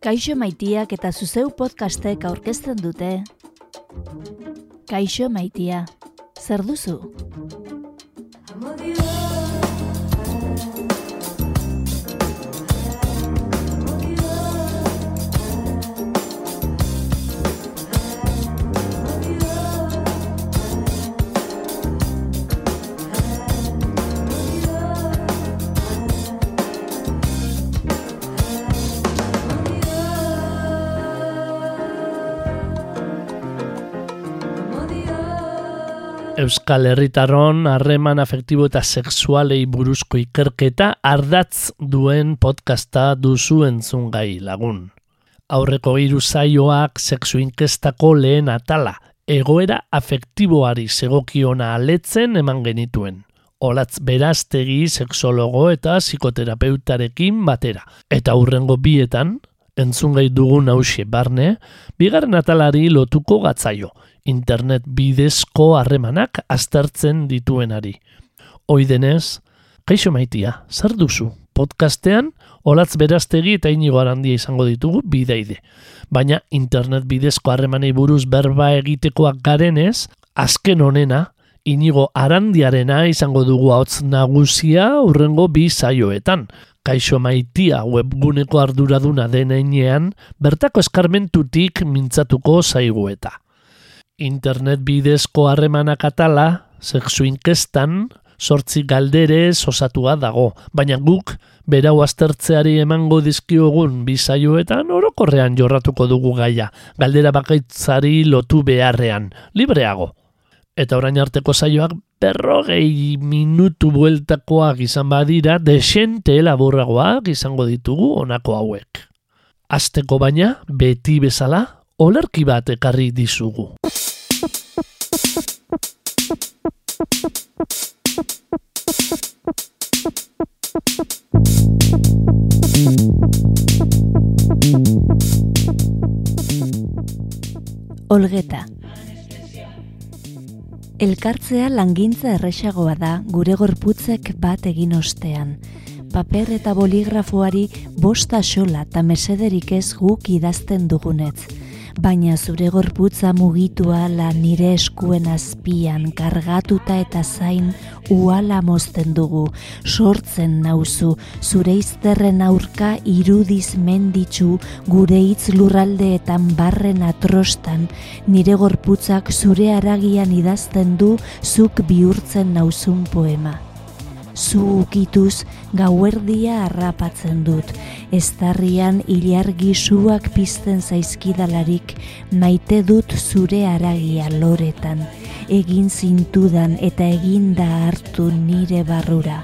Kaixo maitiak eta zuzeu podcastek aurkezten dute. Kaixo maitia, zer duzu? Euskal Herritarron harreman afektibo eta sexualei buruzko ikerketa ardatz duen podcasta duzu entzun gai lagun. Aurreko hiru zaioak sexu inkestako lehen atala, egoera afektiboari segokiona aletzen eman genituen. Olatz beraztegi sexologo eta psikoterapeutarekin batera. Eta hurrengo bietan, entzun gai dugun hausie barne, bigarren atalari lotuko gatzaio, internet bidezko harremanak aztertzen dituenari. Hoi denez, kaixo maitia, zer duzu? Podcastean, olatz beraztegi eta inigo arandia izango ditugu bideide. Baina internet bidezko harremanei buruz berba egitekoak garenez, azken honena, inigo arandiarena izango dugu hotz nagusia urrengo bi zaioetan. Kaixo maitia webguneko arduraduna denean, bertako eskarmentutik mintzatuko zaigueta internet bidezko harremanak atala, sexu inkestan, sortzi galdere osatua dago, baina guk berau aztertzeari emango dizkiogun bizaioetan orokorrean jorratuko dugu gaia, galdera bakaitzari lotu beharrean, libreago. Eta orain arteko saioak berrogei minutu bueltakoak izan badira, desente laburragoak izango ditugu honako hauek. Azteko baina, beti bezala, olerki bat ekarri dizugu. Olgeta Elkartzea langintza erresagoa da gure gorputzek bat egin ostean. Paper eta boligrafoari bosta xola eta mesederik ez guk idazten dugunetz baina zure gorputza mugitua la nire eskuen azpian kargatuta eta zain uala mozten dugu, sortzen nauzu, zure izterren aurka irudiz menditzu gure hitz lurraldeetan barren atrostan, nire gorputzak zure aragian idazten du zuk bihurtzen nauzun poema zu ukituz gauerdia harrapatzen dut. Estarrian ilargi suak pizten zaizkidalarik maite dut zure aragia loretan. Egin zintudan eta eginda hartu nire barrura.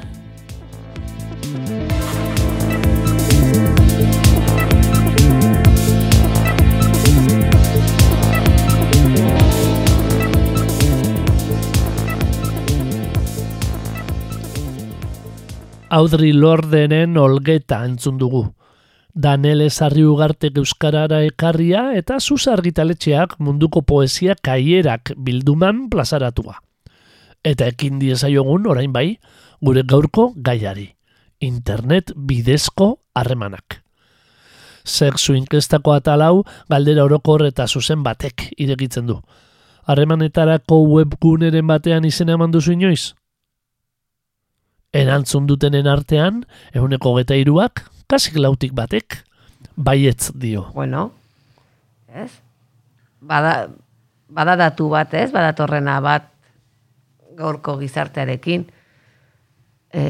Audrey Lordenen olgeta entzun dugu. Danel ezarri ugartek euskarara ekarria eta zuz argitaletxeak munduko poesia kaierak bilduman plazaratua. Eta ekin diezaiogun orain bai, gure gaurko gaiari. Internet bidezko harremanak. Sexu inkestako atalau galdera orokor eta zuzen batek irekitzen du. Harremanetarako webguneren batean izena eman duzu inoiz? Erantzun dutenen artean, eguneko geta iruak, kasik lautik batek, baietz dio. Bueno, ez? Bada, bada datu bat, ez? Bada torrena bat gaurko gizartearekin. E,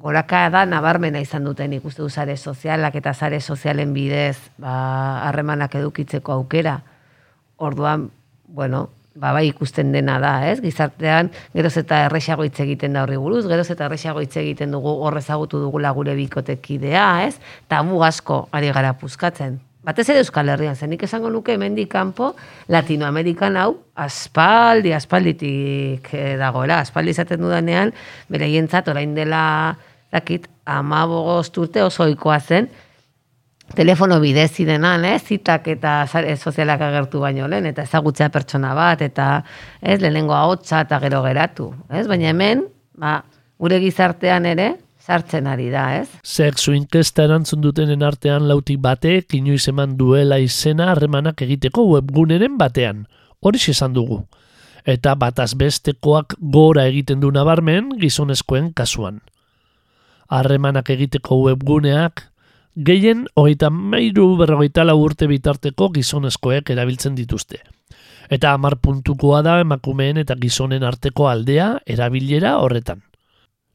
goraka da nabarmena izan duten ikuste zare sozialak eta zare sozialen bidez ba, harremanak edukitzeko aukera. Orduan, bueno, ba, bai ikusten dena da, ez? Gizartean, geroz eta erresago hitz egiten da horri buruz, geroz eta erresago hitz egiten dugu horrezagutu dugula gure bikotekidea, ez? Tabu asko ari gara puzkatzen. Batez ere Euskal Herrian, zenik esango nuke hemendik kanpo Latinoamerikan hau aspaldi, aspalditik eh, dagoela, aspaldi izaten dudanean, bere jentzat orain dela, dakit, amabogoz urte oso oikoa zen, telefono bidez zidenan, eh, zitak eta sozialak agertu baino lehen, eta ezagutzea pertsona bat, eta ez, lehenengo ahotsa eta gero geratu. Ez? Baina hemen, ba, gure gizartean ere, sartzen ari da, ez? Sexu inkesta erantzun dutenen artean lautik batek inoiz eman duela izena harremanak egiteko webguneren batean. Hori esan dugu. Eta bataz bestekoak gora egiten du nabarmen gizonezkoen kasuan. Harremanak egiteko webguneak gehien hogeita meiru berrogeita lau urte bitarteko gizonezkoek erabiltzen dituzte. Eta hamar puntukoa da emakumeen eta gizonen arteko aldea erabilera horretan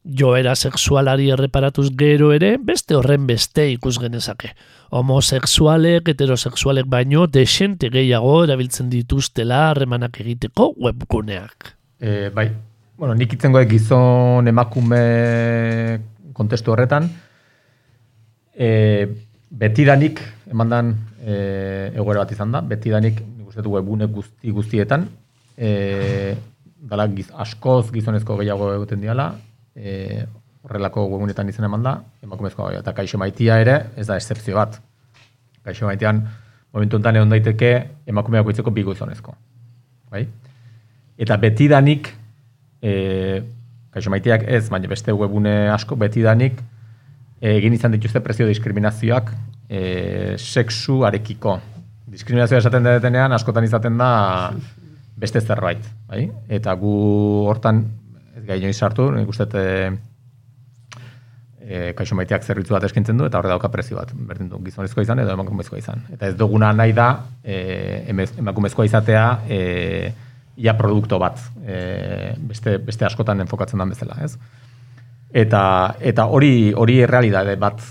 joera sexualari erreparatuz gero ere, beste horren beste ikus genezake. Homosexualek, heterosexualek baino, desente gehiago erabiltzen dituztela harremanak egiteko webguneak. E, bai, bueno, nik itzengo gizon emakume kontestu horretan, e, betidanik, emandan e, egoera bat izan da, betidanik, nik uste du webgune guzti guztietan, e, dala giz, askoz gizonezko gehiago egiten diala, e, horrelako webunetan izan eman da, emakumezkoa gai, eta kaixo maitia ere, ez da excepzio bat. Kaixo maitean, momentu enten egon daiteke, emakumeak itzeko bigo izonezko. Bai? Eta betidanik, e, kaixo maiteak ez, baina beste webune asko, betidanik, egin izan dituzte prezio diskriminazioak e, sexu arekiko. Diskriminazioa esaten detenean, askotan izaten da beste zerbait. Bai? Eta gu hortan ez gai joan sartu, nik uste e, e, kaixo maiteak zerbitzu bat eskintzen du, eta horre dauka prezio bat, berdin du, gizonezkoa izan edo emakumezkoa izan. Eta ez duguna nahi da, e, emakumezkoa izatea, e, ia produkto bat, e, beste, beste askotan enfokatzen den bezala, ez? Eta, eta hori hori errealidade bat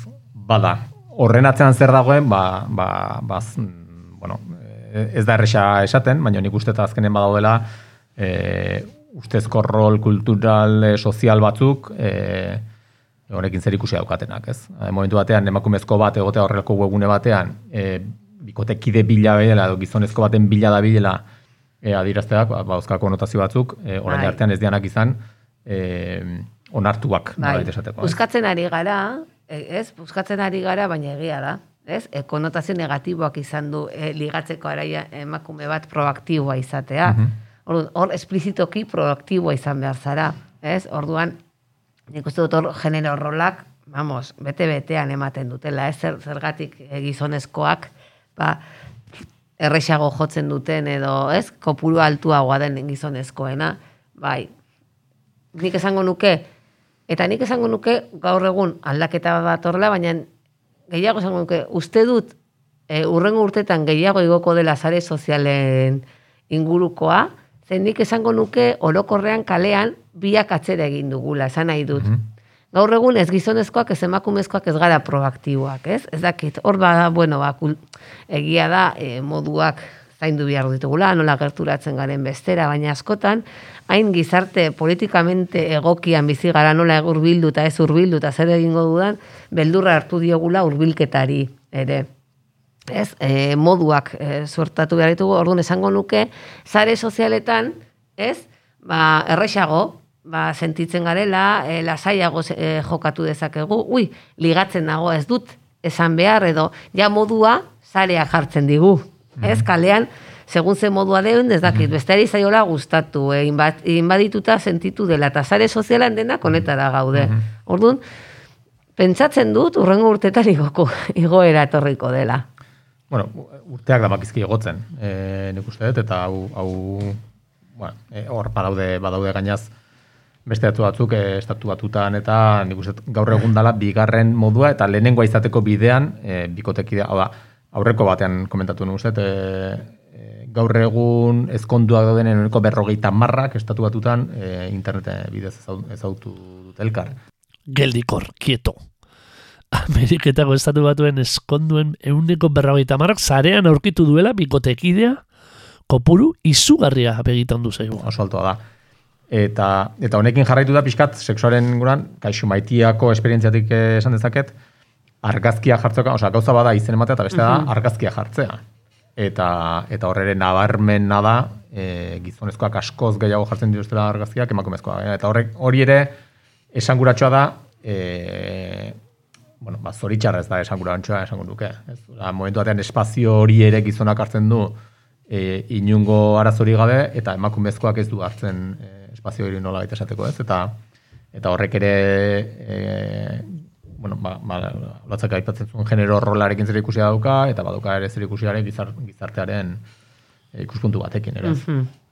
bada. Horren atzean zer dagoen, ba, ba, ba, bueno, ez da erresa esaten, baina nik uste eta azkenen badaudela, e, ustezko rol kultural e, sozial batzuk e, honekin zer ikusi daukatenak, ez? Momentu batean emakumezko bat egotea horrelako webune batean, e, bikotekide bila bilela edo gizonezko baten bila da bilela e, adirazteak, ba, ba konotazio batzuk, e, orain bai. artean ez dianak izan e, onartuak, bai. esateko. Buskatzen ari gara, ez? Buskatzen ari gara, baina egia da. Ez? E, konotazio negatiboak izan du e, ligatzeko araia emakume bat proaktiboa izatea. Mhm. Hor, hor esplizitoki proaktiboa izan behar zara, ez? Orduan, nik uste dut hor genero rolak, vamos, bete-betean ematen dutela, ez? Zer, zergatik gizonezkoak, ba, errexago jotzen duten edo, ez? Kopuru altuagoa den gizonezkoena, bai, nik esango nuke, eta nik esango nuke gaur egun aldaketa bat horrela, baina gehiago esango nuke, uste dut, e, urrengo urtetan gehiago igoko dela zare sozialen ingurukoa, Zen nik esango nuke orokorrean kalean biak atzera egin dugula, esan nahi dut. Mm Gaur egun ez gizonezkoak ez emakumezkoak ez gara proaktiboak, ez? Ez dakit, hor bada, bueno, ba, egia da e, moduak zaindu behar ditugula, nola gerturatzen garen bestera, baina askotan, hain gizarte politikamente egokian bizi gara nola urbildu eta ez urbildu eta zer egingo dudan, beldurra hartu diogula urbilketari ere. Ez, e, moduak e, suertatu behar ditugu, orduan esango nuke, zare sozialetan, ez, ba, errexago, ba, sentitzen garela, e, lasaiago e, jokatu dezakegu, ui, ligatzen dago ez dut, esan behar, edo, ja modua, zarea jartzen digu, ez, kalean, segun ze modua deun, ez dakit, -hmm. zaiola gustatu, e, inbadituta sentitu dela, eta zare sozialan dena konetara gaude. Mm Orduan, pentsatzen dut, urrengo urtetan igoko, igoera etorriko dela bueno, urteak da bakizki egotzen, e, nik uste dut, eta hau, hau bueno, e, hor badaude, badaude gainaz, beste datu batzuk e, estatu batutan, eta nik uste gaur egun dala bigarren modua, eta lehenengoa izateko bidean, e, bikotekidea, hau da, aurreko batean komentatu nik uste, e, gaur egun ezkonduak dauden eneko berrogeita marrak estatu batutan e, internet bidez ezautu dut elkar. Geldikor, kieto. Ameriketako estatu batuen eskonduen euneko berrogeita marrak zarean aurkitu duela bikotekidea kopuru izugarria begitan du zaigu. Oso altoa da. Eta, eta honekin jarraitu da pixkat, seksuaren guran, kaixu maitiako esperientziatik esan dezaket, argazkia jartzea, oza, gauza bada izen ematea, eta beste da, mhm. argazkia jartzea. Eta, eta horre nabarmen nada, e, gizonezkoak askoz gehiago jartzen dituztela argazkiak, emakumezkoa. Eta horrek hori ere, esanguratxoa da, e, bueno, ba, zoritxarra ez da esan gura antxoa, esan duke. Ez, da, momentu batean espazio hori ere gizonak hartzen du e, inungo arazori gabe, eta emakumezkoak ez du hartzen e, espazio hori nola baita esateko ez, eta eta horrek ere e, bueno, ba, ba, batzak aipatzen zuen genero rolarekin zer ikusia dauka, eta baduka ere zer ikusiaren gizar, gizartearen e, ikuspuntu batekin, ere. Mhm. Landotan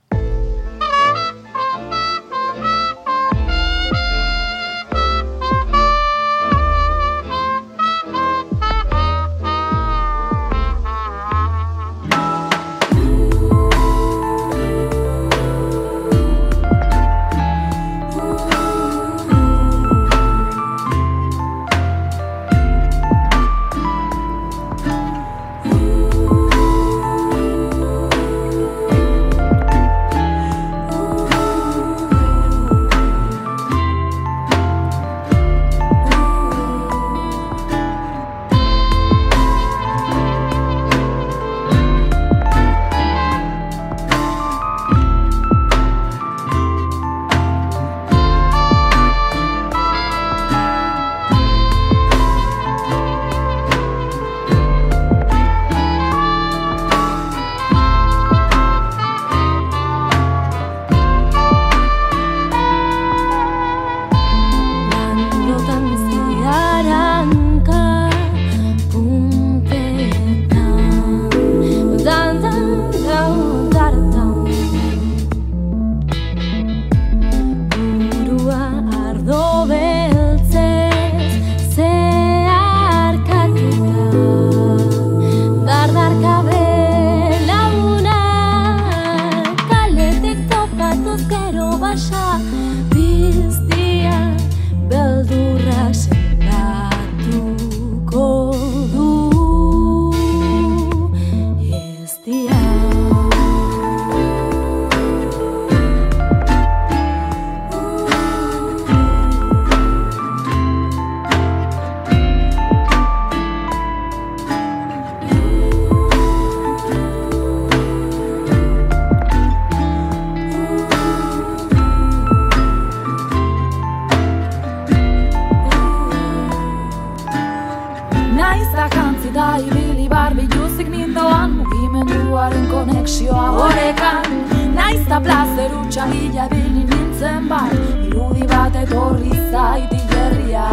ibili barbi juzik nindoan Mugimenduaren konexioa horekan Naiz da plazer utxalila bili nintzen bai Irudi bat etorri zaiti jerria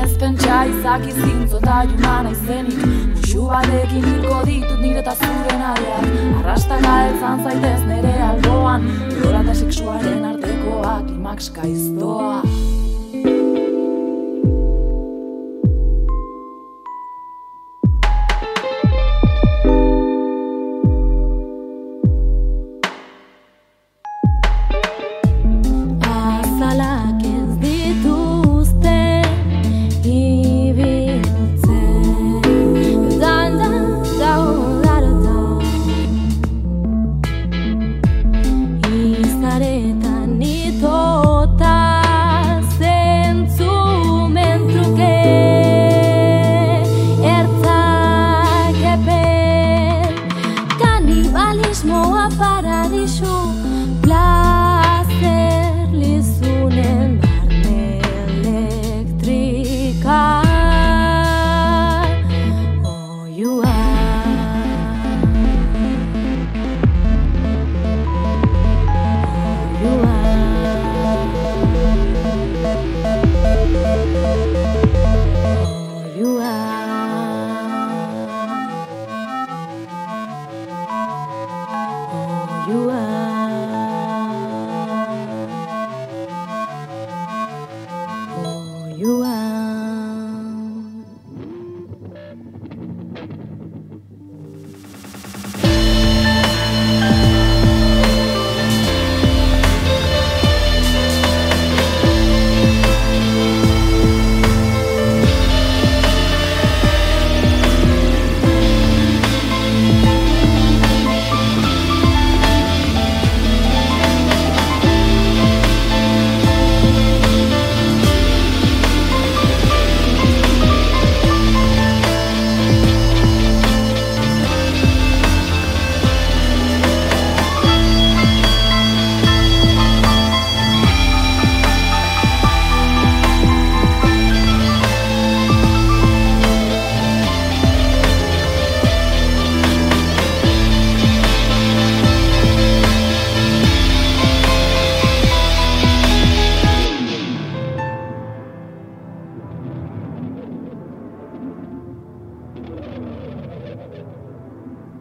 Ez pentsa izaki zintzo eta juna naizenik Muxu batekin hilko ditut nire eta zure nahiak Arrastaka eltzan zaitez nere alboan Lola eta sexuaren artekoa klimaks gaiztoa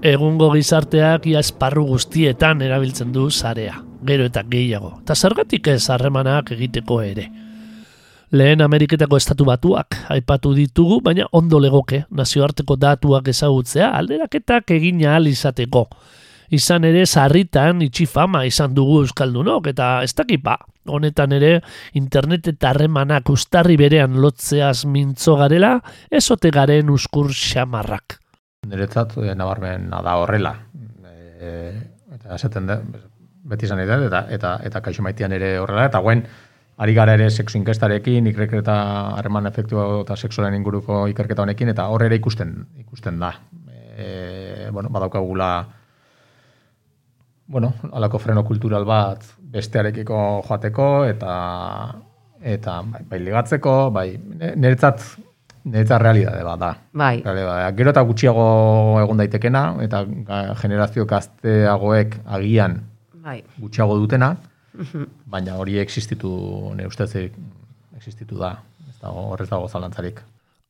Egungo gizarteak ia esparru guztietan erabiltzen du sarea, gero eta gehiago, eta zergatik ez harremanak egiteko ere. Lehen Ameriketako estatu batuak aipatu ditugu, baina ondo legoke nazioarteko datuak ezagutzea alderaketak egin ahal izateko. Izan ere sarritan itxi fama izan dugu Euskaldunok eta ez dakipa. Honetan ere internet eta harremanak ustarri berean lotzeaz mintzo garela, ezote garen uskur xamarrak. Niretzat, e, nabarmen da horrela. E, eta esaten da, beti izan da, eta, eta, eta kaixo maitean ere horrela, eta guen, ari gara ere sexu inkestarekin, ikerketa harreman efektua eta seksualen inguruko ikerketa honekin, eta hor ere ikusten, ikusten da. E, bueno, badaukagula, bueno, alako freno kultural bat bestearekiko joateko, eta eta bai, bai ligatzeko, bai, niretzat Niretzat realidade bat da. Bai. Realidade. Gero eta gutxiago egon daitekena, eta generazio gazteagoek agian Bai. gutxiago dutena, baina hori existitu, ne ustez existitu da. Ez dago, horrez dago zalantzarik.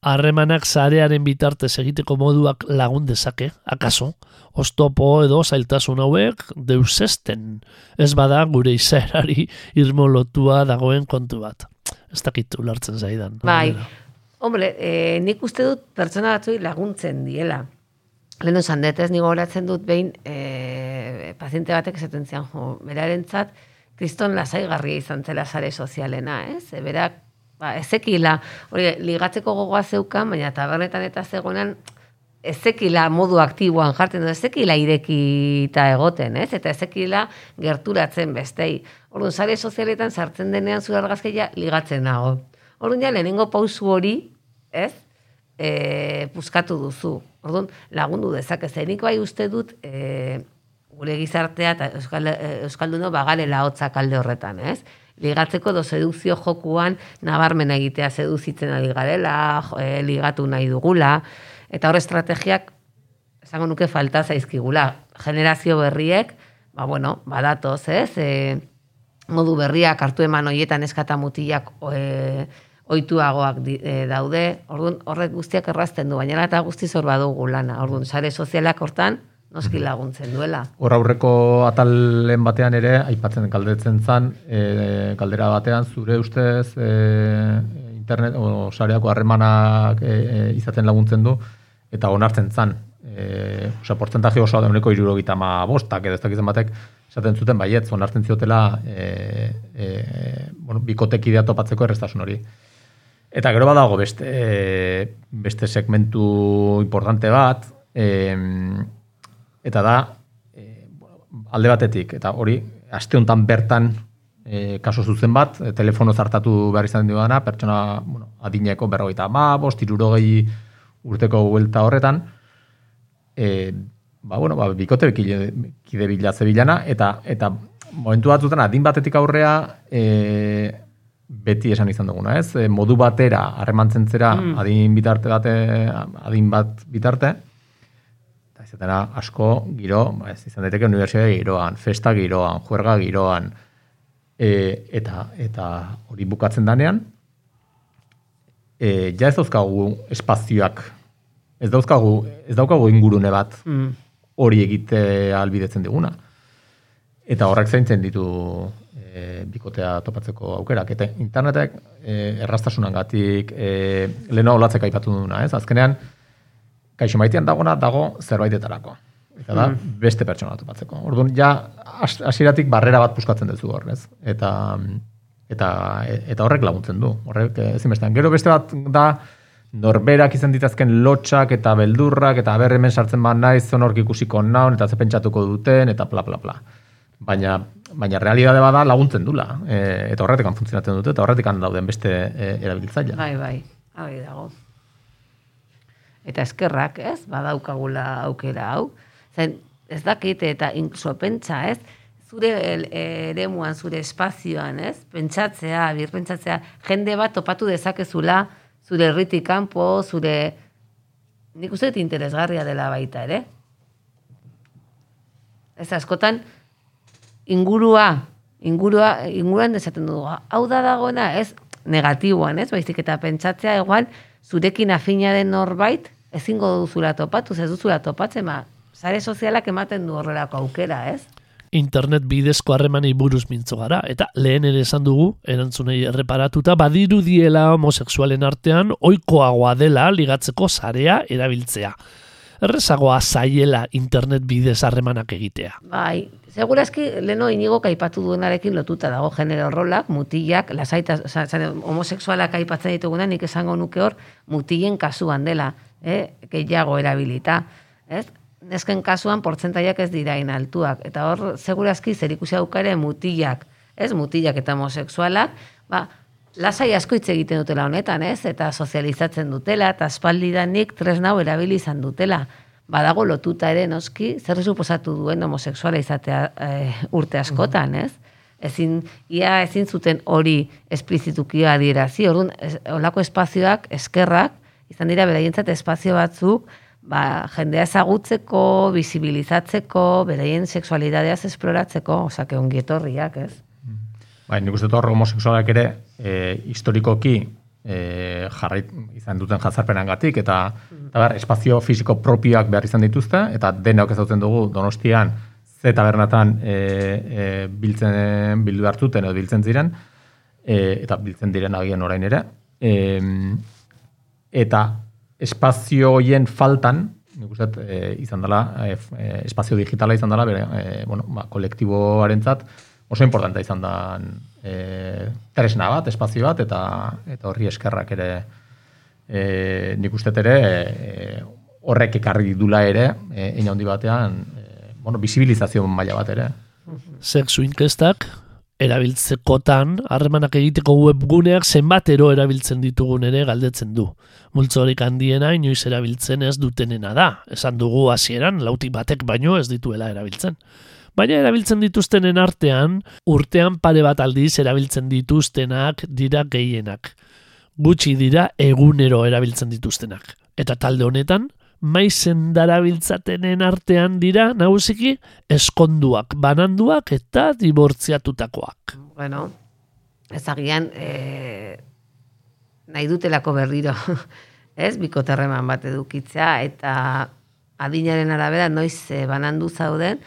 Harremanak zarearen bitartez egiteko moduak lagun dezake, akaso, oztopo edo zailtasun hauek deusesten. Ez bada gure izaerari irmo lotua dagoen kontu bat. Ez dakit ulartzen zaidan. Bai. Hombre, e, nik uste dut pertsona batzui laguntzen diela. Lehen osan dut, ez nigo horatzen dut behin e, paziente batek esaten zian, jo, berarentzat, kriston lasaigarria izan zela sare sozialena, ez? E, berak, ba, ezekila, hori, ligatzeko gogoa zeukan, baina tabernetan eta zegoenan, ezekila modu aktiboan jartzen du, ezekila irekita egoten, ez? Eta ezekila gerturatzen bestei. Orduan, sare sozialetan sartzen denean zure argazkeia ligatzen nago. Orduan ja, lehenengo pausu hori, ez, e, puskatu duzu. Orduan, lagundu dezake, zenik bai uste dut, e, gure gizartea eta Euskal, e, Euskalduno bagarela hotzak alde horretan, ez? Ligatzeko do sedukzio jokuan nabarmen egitea seduzitzen ari garela, e, ligatu nahi dugula, eta hor estrategiak, esango nuke falta zaizkigula. Generazio berriek, ba bueno, badatoz, ez? E, modu berriak hartu eman hoietan eskata mutilak e, oituagoak di, e, daude, orduan horrek guztiak errazten du, baina eta guztiz hor badugu lana, orduan sare sozialak hortan, noski laguntzen duela. Hor aurreko atalen batean ere, aipatzen galdetzen zan, e, galdera batean, zure ustez e, internet, o sareako harremanak e, e, izaten laguntzen du, eta onartzen zan. E, Osa, portzentaje oso da uneko irurogita ma bostak, edo ez dakizan batek, esaten zuten baietz, onartzen ziotela e, e, bueno, bikotek idea topatzeko errestasun hori. Eta gero badago beste, e, beste segmentu importante bat, e, eta da, e, alde batetik, eta hori, aste honetan bertan e, kaso zuzen bat, telefono zartatu behar izan duena, pertsona bueno, adineko berrogeita ma, bost, irurogei urteko buelta horretan, e, ba, bueno, ba, bikote kide, kide bilatze bilana, eta, eta momentu batzutan adin batetik aurrea, e, beti esan izan duguna, ez? E, modu batera harremantzen zera mm. adin bitarte bate, adin bat bitarte, eta izatera asko giro, ba, ez izan daiteke universitate giroan, festa giroan, juerga giroan, e, eta eta hori bukatzen danean, e, ja ez dauzkagu espazioak, ez dauzkagu, ez daukagu ingurune bat Mm. hori egite albidetzen diguna. Eta horrek zaintzen ditu e, bikotea topatzeko aukerak. Eta internetek e, errastasunangatik e, leheno olatzek aipatu duna, ez? Azkenean, kaixo maitean dagona dago zerbaitetarako. Eta da, beste pertsona topatzeko. Orduan, ja, has- hasieratik barrera bat puskatzen duzu hor, ez? Eta, eta, eta horrek laguntzen du. Horrek eh, ezinbestean. Gero beste bat da, norberak izan ditazken lotxak eta beldurrak, eta aber hemen sartzen ba naiz, zonork ikusiko naun, eta ze pentsatuko duten, eta bla, bla, bla. Baina, baina realidade bada laguntzen dula. E, eta horretik funtzionatzen dute, eta horretik dauden beste e, erabiltzaile. Bai, bai, hori dago. Eta eskerrak, ez, badaukagula aukera hau. Zen, ez dakit, eta inkluso pentsa, ez, zure el- eremuan, zure espazioan, ez, pentsatzea, birpentsatzea, jende bat topatu dezakezula, zure herritik kanpo, zure, nik uste interesgarria dela baita, ere? Ez askotan, ingurua, ingurua, inguruan esaten dugu, hau da dagoena, ez negatiboan, ez, baizik eta pentsatzea igual, zurekin afina den norbait, ezingo duzula topatu, ez duzula topatzen, ma, sare sozialak ematen du horrelako aukera, ez? internet bidezko harremanei buruz mintzo gara, eta lehen ere esan dugu, erantzunei erreparatuta, badiru diela homosexualen artean, oikoagoa dela ligatzeko sarea erabiltzea. Errezagoa zaiela internet bidez harremanak egitea. Bai, segurazki leno inigo kaipatu duenarekin lotuta dago genero rolak, mutilak, lasaita, homosexualak aipatzen ditugunan, nik esango nuke hor, mutilen kasuan dela, eh? gehiago erabilita. Ez? Nesken kasuan portzentaiak ez dira altuak. Eta hor, segurazki zer ikusi ere mutilak, ez mutilak eta homosexualak, ba, lasai asko hitz egiten dutela honetan, ez? Eta sozializatzen dutela, eta aspaldidanik tresnau erabili izan dutela. Badago lotuta ere noski, zer suposatu duen homosexuala izatea e, urte askotan, ez? Ezin, ia ezin zuten hori esplizituki adierazi, orduan, ez, olako espazioak, eskerrak, izan dira beraientzat espazio batzuk, ba, jendea ezagutzeko, bizibilizatzeko, beraien sexualidadeaz esploratzeko, osake ongietorriak, ez? Bai, nik uste hor homosexualak ere, e, historikoki e, jarri izan duten jazarpenangatik eta, eta ber, espazio fisiko propioak behar izan dituzte, eta denak ezautzen dugu donostian, ze tabernatan e, e, biltzen, bildu hartzuten edo biltzen ziren, e, eta biltzen diren agian orain ere. E, eta espazio hoien faltan, nik uste, e, izan dela, e, espazio digitala izan dela, bere, e, bueno, ba, kolektiboarentzat, oso importante izan da e, tresna bat, espazio bat, eta eta horri eskerrak ere e, nik uste ere e, horrek ekarri dula ere, e, handi batean, e, bueno, bizibilizazio maila bat ere. Sexu inkestak, erabiltzekotan, harremanak egiteko webguneak zenbatero erabiltzen ditugun ere galdetzen du. Multzo horik handiena inoiz erabiltzen ez dutenena da. Esan dugu hasieran lautik batek baino ez dituela erabiltzen. Baina erabiltzen dituztenen artean, urtean pare bat aldiz erabiltzen dituztenak dira gehienak. Gutxi dira egunero erabiltzen dituztenak. Eta talde honetan, maizen darabiltzatenen artean dira nagusiki eskonduak, bananduak eta dibortziatutakoak. Bueno, ezagian e, nahi dutelako berriro, ez, bikoterreman bat edukitzea, eta adinaren arabera noiz e, banandu zauden,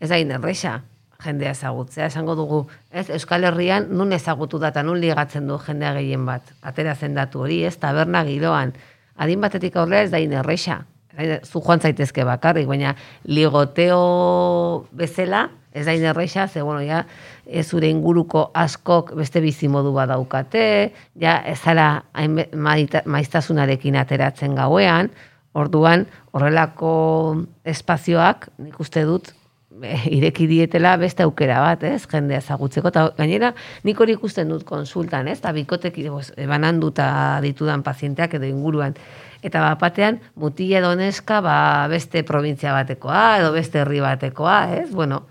ez da erresa jendea ezagutzea, esango dugu, ez, Euskal Herrian nun ezagutu da, eta nun ligatzen du jendea gehien bat, atera zendatu hori, ez, taberna giroan, adin batetik aurrera ez da erresa, zu joan zaitezke bakarrik, baina ligoteo bezala, ez da erresa, ze, bueno, ja, ez zure inguruko askok beste bizimodu badaukate, ja, ez zara maiztasunarekin ateratzen gauean, orduan, horrelako espazioak, nik uste dut, ireki dietela beste aukera bat, ez, jendea ezagutzeko, eta gainera nik hori ikusten dut konsultan, ez, eta bikotek bananduta ditudan pazienteak edo inguruan, eta bat batean, mutile doneska, ba, beste provintzia batekoa, edo beste herri batekoa, ez, bueno,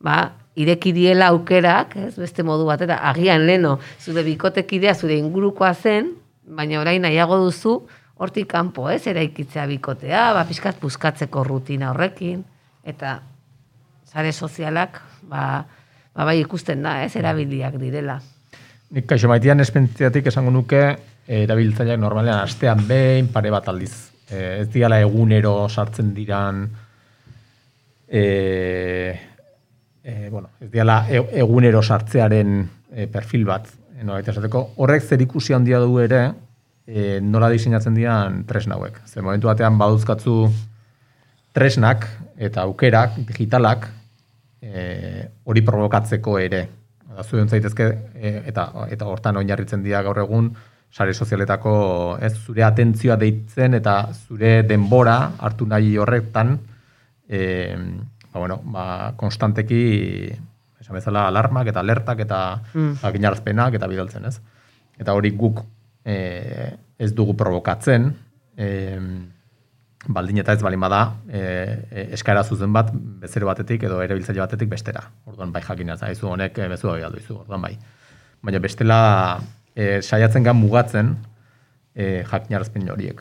ba, ireki diela aukerak, ez, beste modu bat, eta agian leno, zure bikotekidea zure ingurukoa zen, baina orain nahiago duzu, hortik kanpo, ez, eraikitzea bikotea, ba, pixkat buskatzeko rutina horrekin, eta sare sozialak, ba, ba bai ikusten da, ez, erabiliak direla. Nik kaixo maitean espentziatik esango nuke, erabiltzaileak normalean astean behin pare bat aldiz. E, ez diala egunero sartzen diran, e, e, bueno, ez diala e, egunero sartzearen e, perfil bat. E, no, esateko, horrek zer ikusi handia du ere, e, nola diseinatzen dian tresnauek. Zer momentu batean baduzkatzu tresnak eta aukerak, digitalak, e, hori provokatzeko ere. Zuen zaitezke, e, eta, eta hortan oinarritzen dira gaur egun, sare sozialetako ez zure atentzioa deitzen eta zure denbora hartu nahi horretan e, ba, bueno, ba, konstanteki esan bezala alarmak eta alertak eta mm. eta bidaltzen ez. Eta hori guk e, ez dugu provokatzen, e, baldin eta ez balin bada e, e, eskaera zuzen bat bezero batetik edo ere biltzaile batetik bestera. Orduan bai jakin ez honek e, bezu bai aldu orduan bai. Baina bestela e, saiatzen gan mugatzen e, jakinarazpen horiek.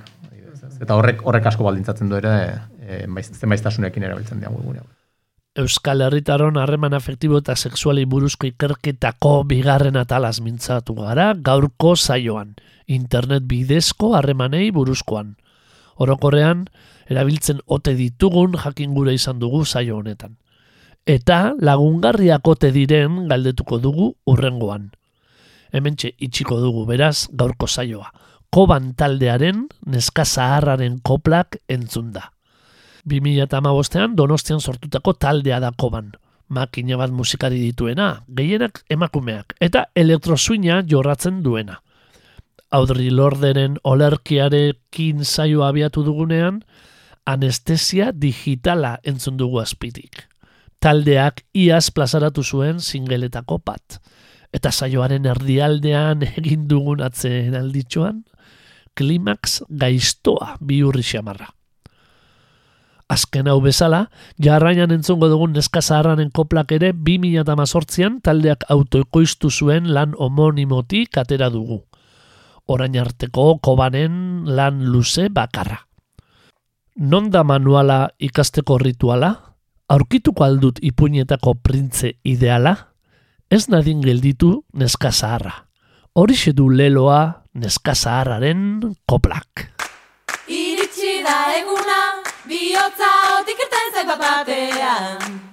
Eta horrek horrek asko baldintzatzen du ere e, zenbaiztasunekin erabiltzen diagu gure. Euskal Herritaron harreman afektibo eta sexuali buruzko ikerketako bigarren atalaz mintzatu gara gaurko saioan, internet bidezko harremanei buruzkoan. Orokorrean, erabiltzen ote ditugun jakin gure izan dugu saio honetan. Eta lagungarriak ote diren galdetuko dugu urrengoan. Hementxe itxiko dugu beraz gaurko saioa. Koban taldearen neska zaharraren koplak entzun da. 2008an donostian sortutako taldea da koban. Makina bat musikari dituena, gehienak emakumeak, eta elektrosuina jorratzen duena. Audrey Lorderen olerkiarekin saio abiatu dugunean, anestesia digitala entzun dugu azpitik. Taldeak iaz plazaratu zuen singeletako bat. Eta saioaren erdialdean egin dugun atzeen alditxoan, klimax gaiztoa bihurri xamarra. Azken hau bezala, jarraian entzungo dugun neska zaharranen koplak ere 2018an taldeak autoekoiztu zuen lan homonimotik atera dugu. Orain arteko kobanen lan luze bakarra. Non da manuala ikasteko rituala? Aurkituko aldut ipuinetako printze ideala? Ez nadin gelditu neska zaharra. Horixe du leloa neska zaharraren koplak. Iritsi da eguna, bihotza otik irten batean.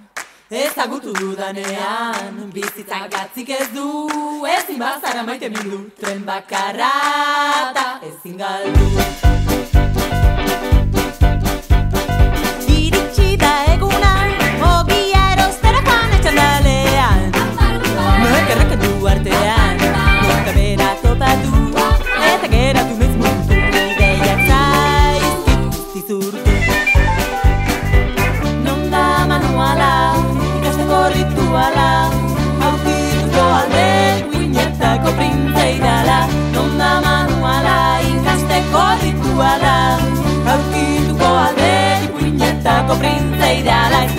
Ezagutu dudanean, bizitzak gatzik ez du, ezin bazara maite mindu, tren bakarra eta ezin galdu. Iritsi da eguna, ogia erostera joan etxandalean. Artean, rituala, aurkituko alde, guinetako printze idala.